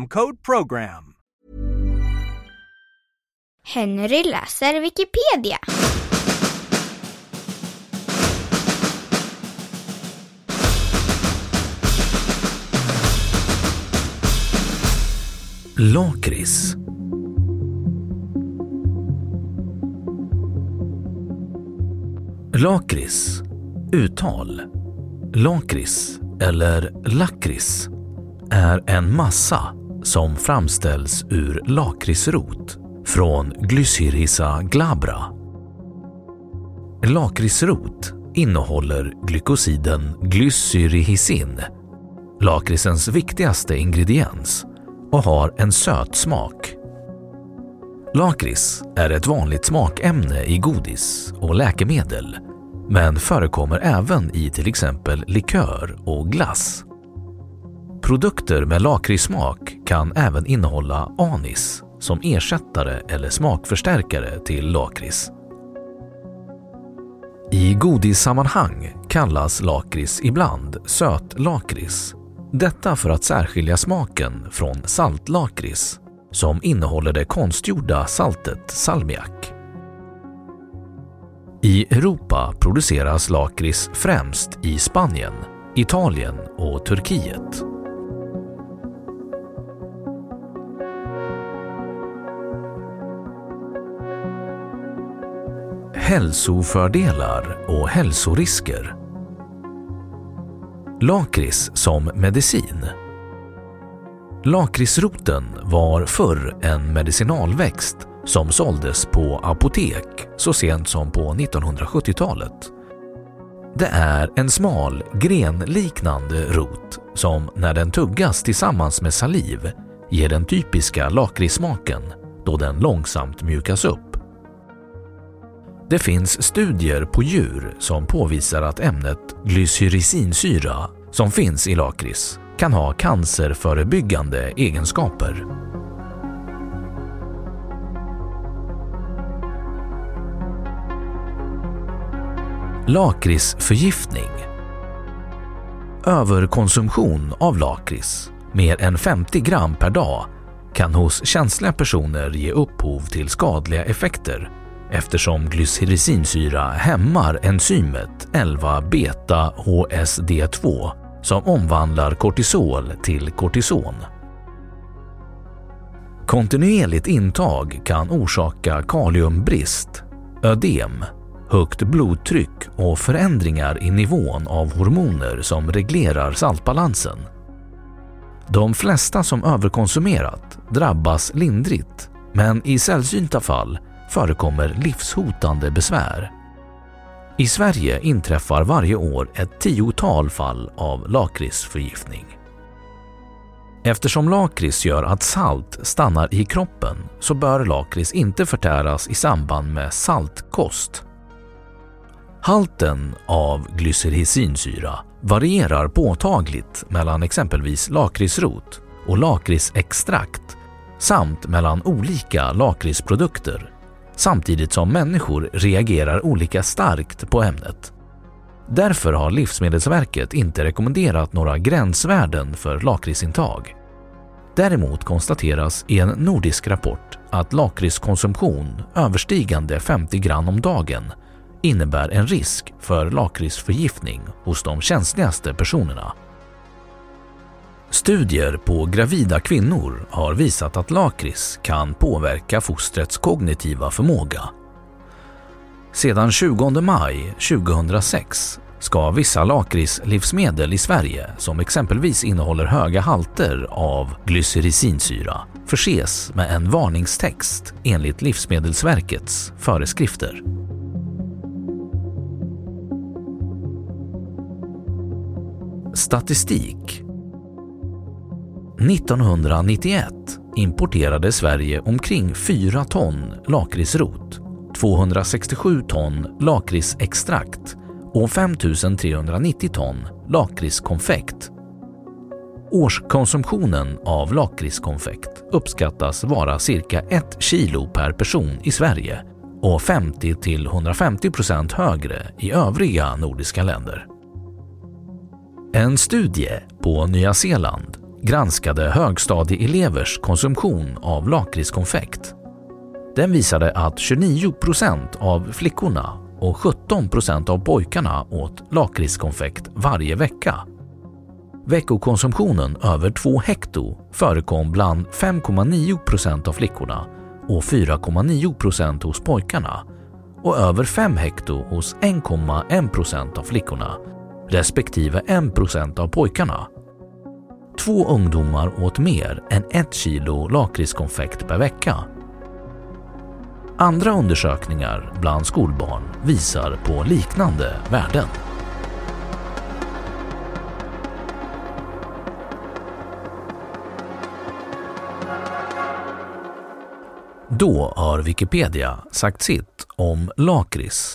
code PROGRAM. Henry läser Wikipedia. Lakrits. Lakrits. Uttal. Lakrits eller lakrits är en massa som framställs ur lakritsrot från Glycyrrhiza glabra. Lakritsrot innehåller glykosiden glycyrrhizin, lakritsens viktigaste ingrediens och har en söt smak. Lakrits är ett vanligt smakämne i godis och läkemedel men förekommer även i till exempel likör och glass. Produkter med lakritssmak kan även innehålla anis som ersättare eller smakförstärkare till lakrits. I godissammanhang kallas lakrits ibland sötlakrits. Detta för att särskilja smaken från saltlakrits som innehåller det konstgjorda saltet salmiak. I Europa produceras lakrits främst i Spanien, Italien och Turkiet. Hälsofördelar och hälsorisker. Lakrits som medicin. Lakritsroten var förr en medicinalväxt som såldes på apotek så sent som på 1970-talet. Det är en smal, grenliknande rot som när den tuggas tillsammans med saliv ger den typiska lakritssmaken då den långsamt mjukas upp. Det finns studier på djur som påvisar att ämnet glycyrrhizinsyra som finns i lakrits kan ha cancerförebyggande egenskaper. Lakritsförgiftning Överkonsumtion av lakrits, mer än 50 gram per dag, kan hos känsliga personer ge upphov till skadliga effekter eftersom glycerisinsyra hämmar enzymet 11-beta-HSD2 som omvandlar kortisol till kortison. Kontinuerligt intag kan orsaka kaliumbrist, ödem, högt blodtryck och förändringar i nivån av hormoner som reglerar saltbalansen. De flesta som överkonsumerat drabbas lindrigt, men i sällsynta fall förekommer livshotande besvär. I Sverige inträffar varje år ett tiotal fall av lakritsförgiftning. Eftersom lakrits gör att salt stannar i kroppen så bör lakrits inte förtäras i samband med saltkost. Halten av glycyrrhizinsyra varierar påtagligt mellan exempelvis lakritsrot och lakritsextrakt samt mellan olika lakritsprodukter samtidigt som människor reagerar olika starkt på ämnet. Därför har Livsmedelsverket inte rekommenderat några gränsvärden för lakritsintag. Däremot konstateras i en nordisk rapport att lakritskonsumtion överstigande 50 gram om dagen innebär en risk för lakritsförgiftning hos de känsligaste personerna. Studier på gravida kvinnor har visat att lakrits kan påverka fostrets kognitiva förmåga. Sedan 20 maj 2006 ska vissa lakritslivsmedel i Sverige som exempelvis innehåller höga halter av glycyrrhizinsyra förses med en varningstext enligt Livsmedelsverkets föreskrifter. Statistik 1991 importerade Sverige omkring 4 ton lakritsrot, 267 ton lakritsextrakt och 5 390 ton lakritskonfekt. Årskonsumtionen av lakritskonfekt uppskattas vara cirka 1 kilo per person i Sverige och 50 150 procent högre i övriga nordiska länder. En studie på Nya Zeeland granskade högstadieelevers konsumtion av lakritskonfekt. Den visade att 29 procent av flickorna och 17 procent av pojkarna åt lakritskonfekt varje vecka. Veckokonsumtionen över 2 hekto förekom bland 5,9 procent av flickorna och 4,9 procent hos pojkarna och över 5 hekto hos 1,1 procent av flickorna respektive 1 procent av pojkarna. Två ungdomar åt mer än ett kilo lakritskonfekt per vecka. Andra undersökningar bland skolbarn visar på liknande värden. Då har Wikipedia sagt sitt om lakrits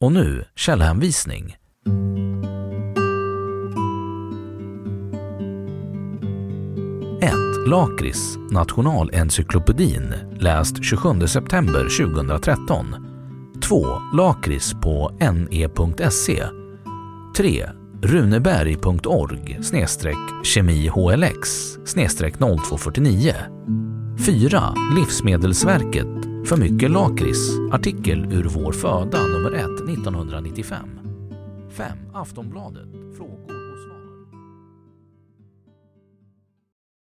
Och nu källhänvisning. Lakrits, Nationalencyklopedin, läst 27 september 2013. 2. Lakrits på ne.se. 3. Runeberg.org kemihlx 0249. 4. Livsmedelsverket för mycket lakrits. Artikel ur Vår föda nummer 1 1995. 5. Aftonbladet. Frågor